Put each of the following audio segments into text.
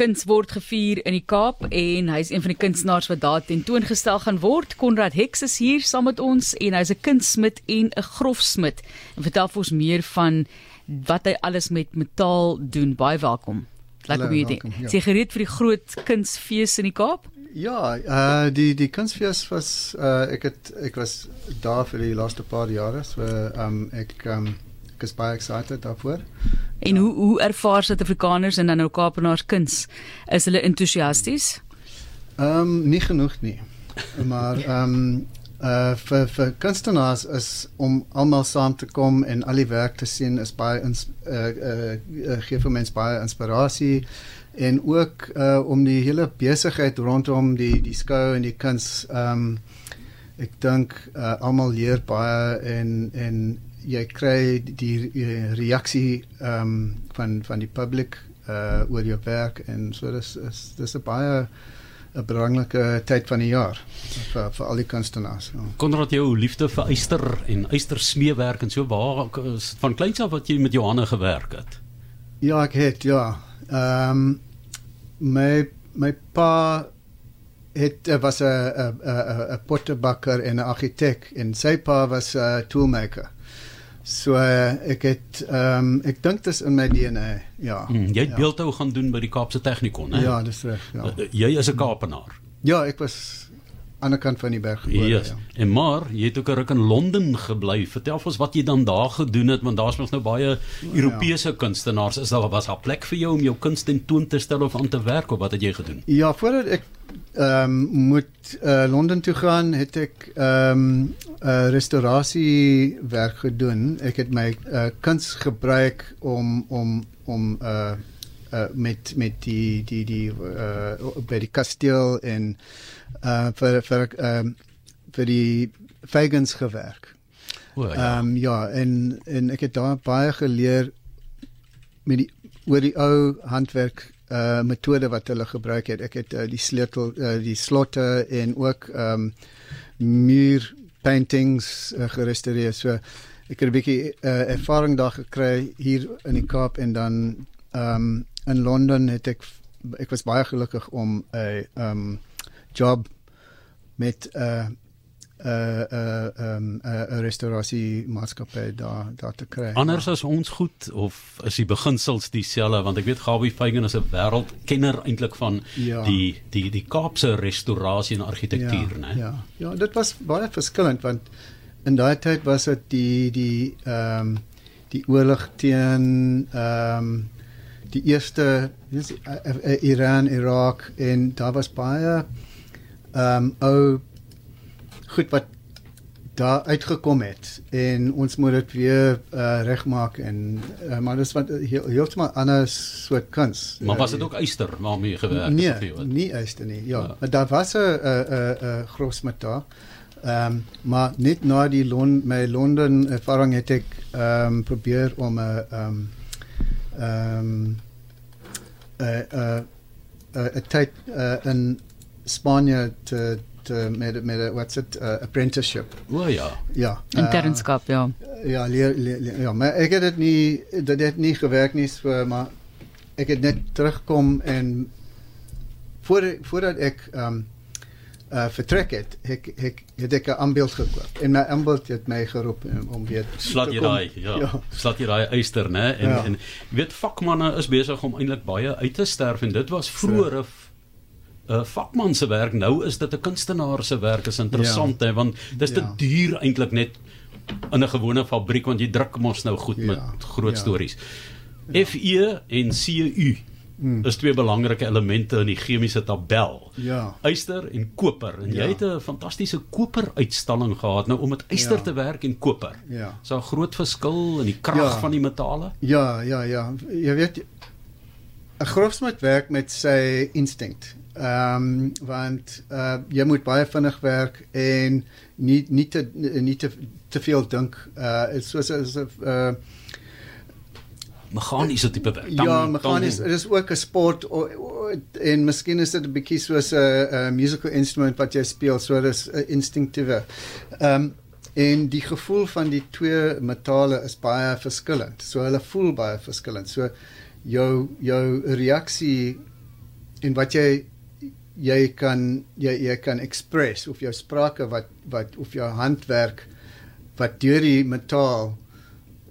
Kuns word gevier in die Kaap en hy's een van die kunstenaars wat daar tentoongestel gaan word. Konrad Hex is hier saam met ons en hy's 'n kunstsmid en 'n grofsmid. En vertel vir ons meer van wat hy alles met metaal doen. Baie welkom. Lekker om hier te. Sy gereed vir die groot kunsfees in die Kaap? Ja, uh die die kunsfees was uh ek het ek was daar vir die laaste paar jare. So um ek um ek is baie excited daarvoor. En ja. hoe hoe ervaar Suid-Afrikaners en dan nou Kaapenaars kuns? Is hulle entoesiasties? Ehm um, nie genoeg nie. Maar ehm um, uh vir vir kunstenaars is om almal saam te kom en al die werk te sien is baie ins, uh, uh, uh gee vir mense baie inspirasie en ook uh om die hele besigheid rondom die die skou en die kuns ehm um, ek dink uh, almal leer baie en en jy kry die reaksie ehm um, van van die publiek uh oor jou werk en so dis is dis 'n baie 'n belangrike tyd van die jaar vir vir al die kunstenaars. Ja. Konrad jou liefde vir eyster en eyster smeewerk en so waar van kleins af wat jy met Johanna gewerk het. Ja, ek het ja. Ehm um, my my pa het was 'n 'n 'n 'n pottebakker en 'n argitek en sy pa was 'n toolmaker. So uh, ek het ehm um, ek dink dit is in my DNA. Ja. Hmm, jy het ja. beeldhou gaan doen by die Kaapse Technikon, hè? Ja, dis reg, ja. Uh, jy is 'n Kaapenaar. Ja, ek was aan die kant van die berg gebore. Yes. Ja. En maar jy het ook 'n ruk in Londen gebly. Vertel ons wat jy dan daar gedoen het want daar's mos nou baie Europese ja. kunstenaars. Is daar was daar plek vir jou om jou kuns ten toon te stel of aan te werk of wat het jy gedoen? Ja, voordat ek ehm um, moet uh, Londen toe gaan, het ek ehm um, uh, restaurasie werk gedoen. Ek het my uh, kuns gebruik om om om uh, uh met met die die die uh by die kasteel en uh vir vir ehm um, vir die Fagans gewerk. Ehm oh, ja. Um, ja, en en ek het daar baie geleer met die oor die ou handwerk uh metode wat hulle gebruik het. Ek het uh, die sleutel uh, die slotte en ook ehm um, muur paintings uh, gerestoreer. So ek het 'n bietjie uh, ervaring daar gekry hier in die Kaap en dan ehm um, in Londen het ek ek was baie gelukkig om 'n um, job met 'n uh, 'n uh, 'n uh, um, 'n uh, restaurasie maatskappy daar daar te kry. Anders as ons goed of is die beginsels dieselfde want ek weet Gawie Feigen is 'n wêreldkenner eintlik van ja. die die die Kaapse restaurasie en argitektuur, ja, né? Ja. Ja, dit was baie verskillend want in daai tyd was dit die die ehm um, die oorlog teen ehm um, die eerste dis Iran, Irak en daar was baie ehm um, ou goed wat daar uitgekom het en ons moet dit weer uh, regmaak en uh, maar dis wat heeltemal ander soort kuns. Maar was dit ook eyster waarmee gewerk nee, het? Nee, nie eyster nie. Ja, ja. maar daar was 'n 'n 'n grosmetaal. Ehm um, maar net na die Lon my Londen ervaring het ek ehm um, probeer om 'n ehm ehm 'n 'n tyd uh, in Spanje te uh, met met 'n what's it uh, apprenticeship. O ja. Ja. Internskap, uh, ja. Ja, leer, leer, leer, ja, maar ek het dit nie dit het nie gewerk nie, so maar ek het net terugkom en voor voordat ek ehm um, uh vertrek het ek ek het ek 'n aanbeeld gekoop en my aanbeeld het my geroep om, om weer slat jy daai ja, ja slat jy daai eyster nê en ja. en weet vakmanne is besig om eintlik baie uit te sterf en dit was vroeër 'n so 'n vakman se werk nou is dit 'n kunstenaar se werk is interessant ja. hè want dis te ja. duur eintlik net in 'n gewone fabriek want jy druk mos nou goed ja. met groot ja. stories. Ja. FE en CU hmm. is twee belangrike elemente in die chemiese tabel. Ja. Yster en koper en ja. jy het 'n fantastiese koper uitstalling gehad nou om met yster ja. te werk en koper. Ja. So 'n groot verskil in die krag ja. van die metale? Ja, ja, ja. Jy weet 'n grofsmid werk met sy instinkt. Ehm um, want uh, jy moet baie vinnig werk en nie nie te nie te te veel dink. Uh soos as 'n uh meganiese tipe werk. Ja, meganies dit is ook 'n sport o, o, en miskien is dit 'n bietjie soos 'n musical instrument wat jy speel, so dis 'n instinktiewe. Ehm um, en die gevoel van die twee metale is baie verskillend. So hulle voel baie verskillend. So jou jou reaksie en wat jy jy kan jy jy kan express of jou sprake wat wat of jou handwerk wat deur die metaal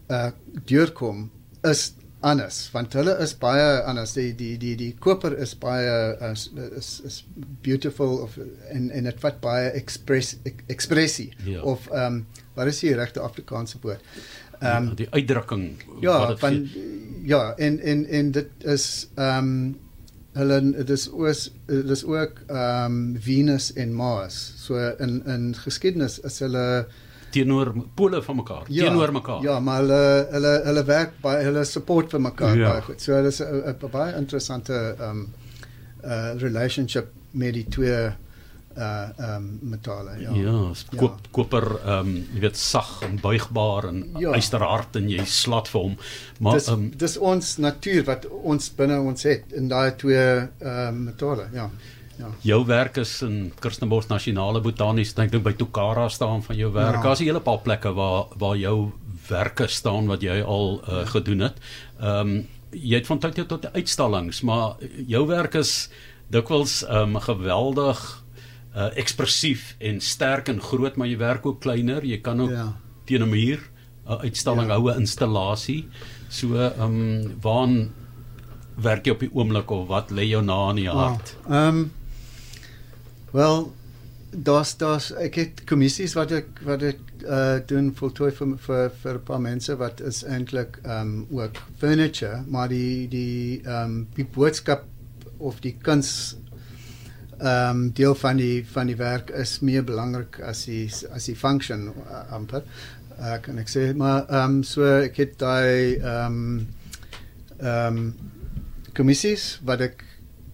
uh deurkom is anders want hulle is baie anders die die die die koper is baie is is, is beautiful of en en dit vat baie express ekspressie Ja. of ehm um, wat is die regte Afrikaanse woord? Ehm um, die uitdrukking ja, wat dit van ja en en en dit is ehm um, hulle dit is oos dit is ook ehm um, Venus en Mars. So in in geskiedenis is hulle teenoor pole van mekaar, ja, teenoor mekaar. Ja, maar hulle hulle hulle werk baie hulle support vir mekaar Ja. baie goed. So dis 'n 'n baie interessante ehm um, uh relationship met die twee uh ehm um, metale, ja. Ja, Ja. koop koper ehm um, jy weet sag en buigbaar en Ja. ja. ysterhard en jy slat vir hom. Maar dis um, dis ons natuur wat ons binne ons het in daai twee ehm um, metale, ja. Ja. jou werk is in Kirstenbosch Nasionale Botaniese Tuin, ek dink by Tukara staan van jou werk. Ja. Daar's 'n hele paar plekke waar waar jou werke staan wat jy al uh, gedoen het. Ehm um, jy het van tyd tot tyd uitstallings, maar jou werk is dikwels ehm um, geweldig uh, ekspressief en sterk en groot, maar jy werk ook kleiner. Jy kan ook Ja. teen 'n muur 'n uitstalling Ja. hou, 'n installasie. So ehm um, waaraan werk jy op die oomblik of wat lê jou na in die hart? Ehm um, wel daar's daar's ek het kommissies wat ek wat ek uh doen voltooi vir vir vir 'n paar mense wat is eintlik um, ook furniture, maar die die um, die boodskap of die kuns um, deel van die van die werk is meer belangrik as die as die function uh, amper. Uh, kan ek sê maar um, so ek het daai um, um, kommissies wat ek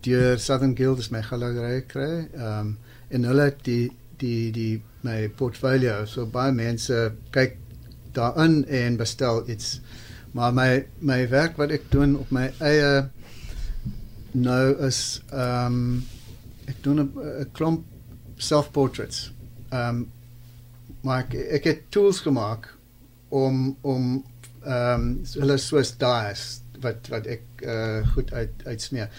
deur Southern Guild is my galery kry. Ehm um, en hulle het die die die my portfolio so baie mense kyk daarin en bestel iets. Maar my my werk wat ek doen op my eie nou is ehm um, ek doen 'n klomp self-portraits. Ehm um, maar ek, ek het tools gemaak om om ehm um, hulle soos dies wat wat ek uh, goed uit uitsmeer.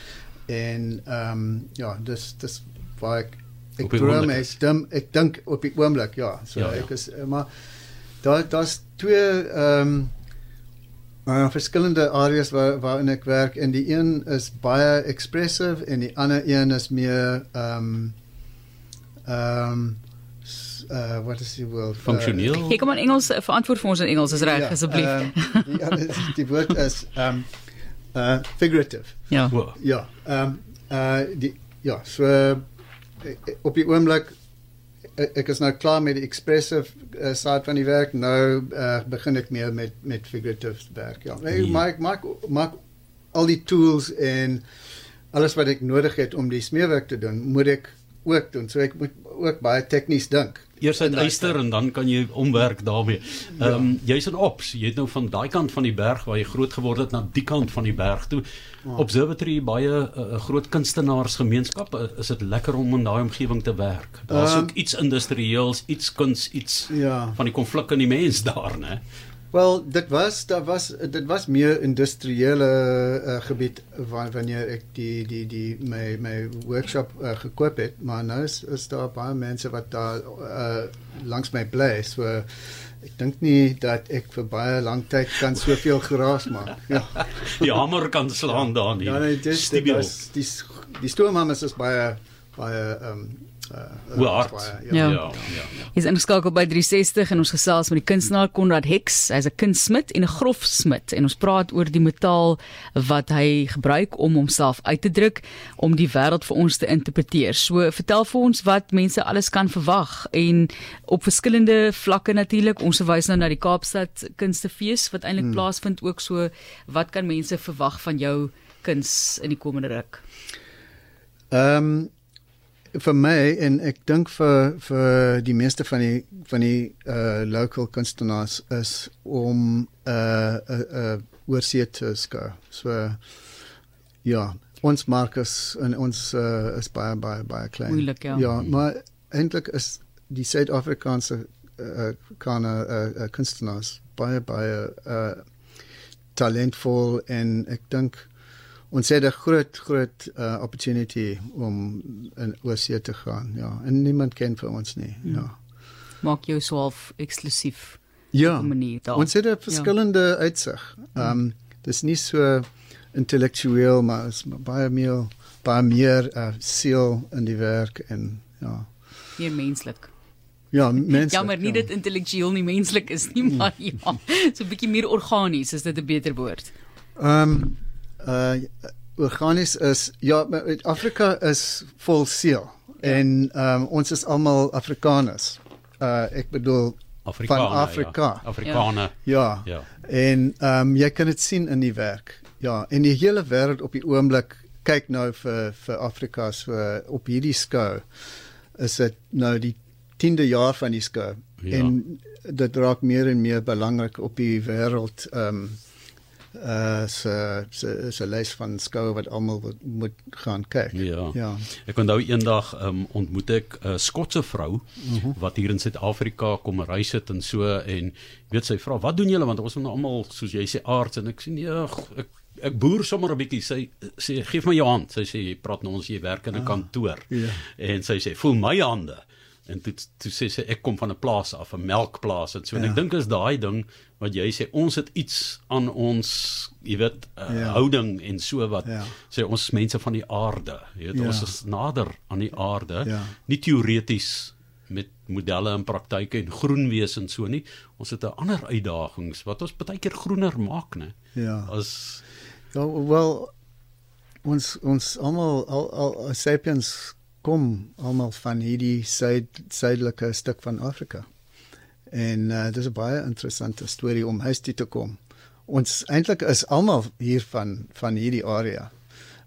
En ehm um, ja, dis dis waar ek ek droom ek is. stem ek dink op die oomblik ja, so Ja, ja, ja. ek is uh, maar daar daar's twee ehm um, uh, verskillende areas waar waarin ek werk en die een is baie expressive en die ander een is meer ehm um, ehm um, uh, what is die woord Funksioneel. Jy kom in Engels eh, verantwoord vir ons in Engels is reg Ja, asseblief. ehm, die, ander- die woord is ehm um, uh, figurative. ja. Wow. Ja, ehm um, uh die ja, so uh, op die oomblik ek, ek is nou klaar met die expressive uh, side van die werk. Nou uh, begin ek meer met met figurative werk. Ja. Ek Ja. maak maak maak al die tools en alles wat ek nodig het om die smeerwerk te doen, moet ek ook doen. So ek moet ook baie tegnies dink. Eers uit yster en dan kan jy omwerk daarmee. Ehm um, jy's in Ops, jy het nou van daai kant van die berg waar jy groot geword het na die kant van die berg toe. Observatory baie 'n uh, groot kunstenaarsgemeenskap. Uh, is dit lekker om in daai omgewing te werk? Daar's Ehm, ook iets industrieels, iets kuns, iets Ja. van die konflik in die mens daar, né? Wel, dit was daar was dit was meer industriële uh, gebied wa- wanneer ek die die die my my workshop uh, gekoop het, maar nou is, is daar baie mense wat daar uh, langs my bly, so ek dink nie dat ek vir baie lank tyd kan soveel geraas maak. Ja. Die hamer kan slaan daar nie. Ja, nee, dit Stibiel. was die die stoomhammers is baie baie ehm um, uh, Hoe hard. baie, Ja. Ja, ja. ja. Jy's ingeskakel by 360 en ons gesels met die kunstenaar Konrad Hex. Hy's 'n kunstsmid en 'n grofsmid en ons praat oor die metaal wat hy gebruik om homself uit te druk om die wêreld vir ons te interpreteer. So vertel vir ons wat mense alles kan verwag en op verskillende vlakke natuurlik. Ons verwys nou na die Kaapstad Kunstefees wat eintlik hmm. plaasvind ook so wat kan mense verwag van jou kuns in die komende ruk? Ehm um, vir my en ek dink vir vir die meeste van die van die uh local kunstenaars is om 'n uh, 'n uh, uh, oorsee te skou. So ja, ons mark is en ons uh, is baie baie baie klein. Moeilik, ja. Ja, maar eintlik is die Suid-Afrikaanse uh, kana uh, uh, kunstenaars baie baie uh talentvol en ek dink ons het 'n groot groot uh, opportunity om in oorsee te gaan. Ja, en niemand ken vir ons nie. Hmm. Ja. Maak jou swaalf eksklusief. Ja. Ons het 'n verskillende ja. uitsig. Ehm um, dis nie so intellektueel maar is baie meer baie meer uh, siel in die werk en ja. Meer menslik. Ja, menslik. Jammer nie ja. dit intellektueel nie menslik is nie, maar ja, so 'n bietjie meer organies is dit 'n beter woord. Ehm um, uh organies is ja, Afrika is vol siel ja. en ehm um, ons is almal Afrikaners. Uh ek bedoel Afrikaner, van Afrika. Ja. Afrikaner. Ja. ja. En ehm um, jy kan dit sien in die werk. Ja, en die hele wêreld op die oomblik kyk nou vir vir Afrika so op hierdie skou. Is dit nou die 10de jaar van die skou ja. en dit raak meer en meer belangrik op die wêreld ehm um, uh so so so lys van skoue wat almal moet gaan kyk. Ja. ja. Ek onthou eendag um, ontmoet ek 'n Skotse vrou uh mhm. -huh. wat hier in Suid-Afrika kom reis het en so en weet sy vra wat doen julle want ons is nou almal soos jy sê aards en ek sê nee ek ek boer sommer 'n bietjie sy sê gee my jou hand sy sê jy praat nou ons jy werk in 'n ah, kantoor ja. en sy sê voel my hande en toe toe sê sy ek kom van 'n plaas af 'n melkplaas en so en ja. ek dink is daai ding wat jy sê ons het iets aan ons jy weet uh, ja. houding en so wat ja. sê ons mense van die aarde jy weet ja. ons is nader aan die aarde ja. nie teoreties met modelle en praktyke en groen wees en so nie ons het 'n ander uitdagings wat ons baie keer groener maak nê ja as ja wel ons ons almal al, al, al sapiens kom almal van hierdie suid suidelike stuk van Afrika. En uh, dis 'n baie interessante storie om huis toe te kom. Ons eintlik is almal hier van van hierdie area.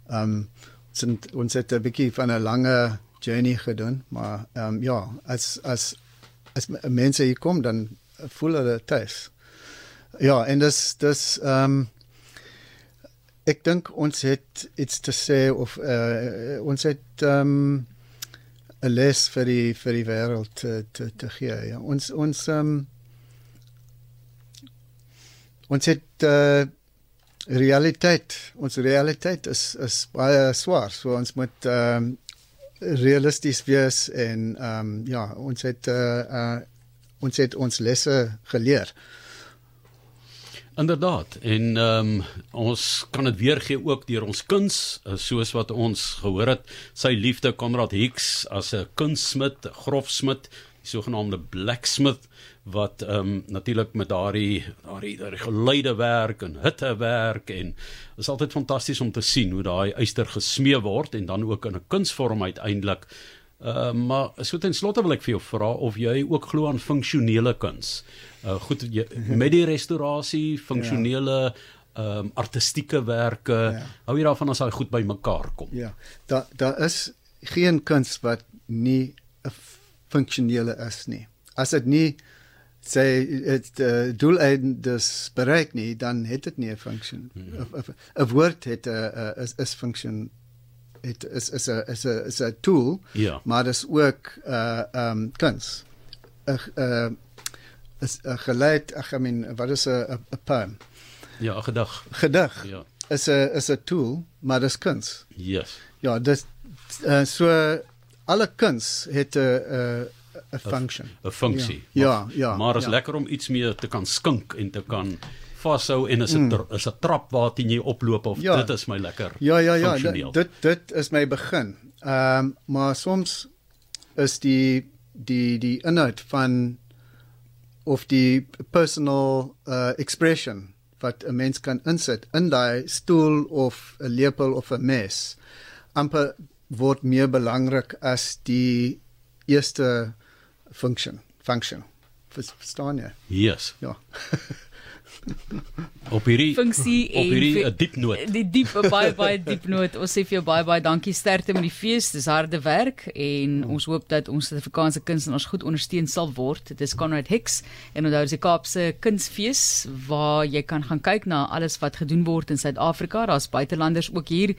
Um ons ons het 'n bietjie van 'n lange journey gedoen, maar um ja, as as as mense hier kom dan voel hulle tuis. Ja, en dis dis um ek dink ons het iets te sê of uh, ons het um 'n les vir die vir die wêreld te te te gee. Ja, ons ons um ons het uh, realiteit. Ons realiteit is is baie swaar. So ons moet um realisties wees en um ja, ons het uh, uh ons het ons lesse geleer. Inderdaad. En ehm um, ons kan dit weer gee ook deur ons kuns, eh, soos wat ons gehoor het, sy liefde Konrad Hicks as 'n kunstsmid, grofsmid, die sogenaamde blacksmith wat ehm um, natuurlik met daardie daardie daardie geluide werk en hitte werk en is altyd fantasties om te sien hoe daai yster gesmee word en dan ook in 'n kunsvorm uiteindelik Uh, maar so ten slotte wil ek vir jou vra of jy ook glo aan funksionele kuns. Uh goed jy, met die restaurasie, funksionele ja. ehm um, artistieke werke. Ja. Hou jy daarvan as hy goed by mekaar kom? Ja. Daar daar is geen kuns wat nie 'n funksionele is nie. As dit nie sê dit uh, doel eindes bereik nie, dan het dit nie 'n funksie. 'n hmm. woord het 'n uh, is is funksie dit is is 'n is 'n is 'n tool. Ja. Maar dis ook uh um kuns. 'n uh is 'n geleid, ek I mean, wat is 'n 'n poem? Ja, 'n gedig. Gedig. Ja. Is 'n is 'n tool, maar dis kuns. Yes. Ja, dis uh, so alle kuns het 'n 'n 'n funksie. 'n funksie. Ja, ja. ja maar is ja. lekker om iets meer te kan skink en te kan vashou en is 'n mm. is 'n trap waarteen jy oploop of ja. dit is my lekker. Ja ja ja, dit dit is my begin. Ehm um, maar soms is die die die inhoud van of die personal uh, expression wat 'n mens kan insit in daai stoel of 'n lepel of 'n mes amper word meer belangrik as die eerste function function verstaan jy? Yes. Ja. op hierdie funksie op hierdie 'n diep noot. Die diep baie baie diep noot. Ons sê vir jou baie baie dankie sterkte met die fees. Dis harde werk en ons hoop dat ons Suid-Afrikaanse kunstenaars goed ondersteun sal word. Dit is Conrad Hicks en onthou dis die Kaapse Kunsfees waar jy kan gaan kyk na alles wat gedoen word in Suid-Afrika. Daar's buitelanders ook hier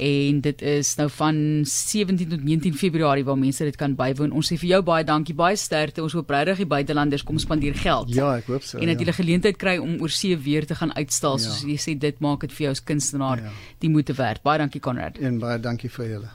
en dit is nou van 17 tot 19 Februarie waar mense dit kan bywoon. Ons sê vir jou baie dankie, baie sterkte. Ons hoop regtig die buitelanders kom spandeer geld. Ja, ek hoop so. En dat ja. jy 'n geleentheid kry om oor see weer te gaan uitstal, soos Ja. jy sê dit maak dit vir jou as kunstenaar Ja. die moeite werd. Baie dankie Konrad. En baie dankie vir julle.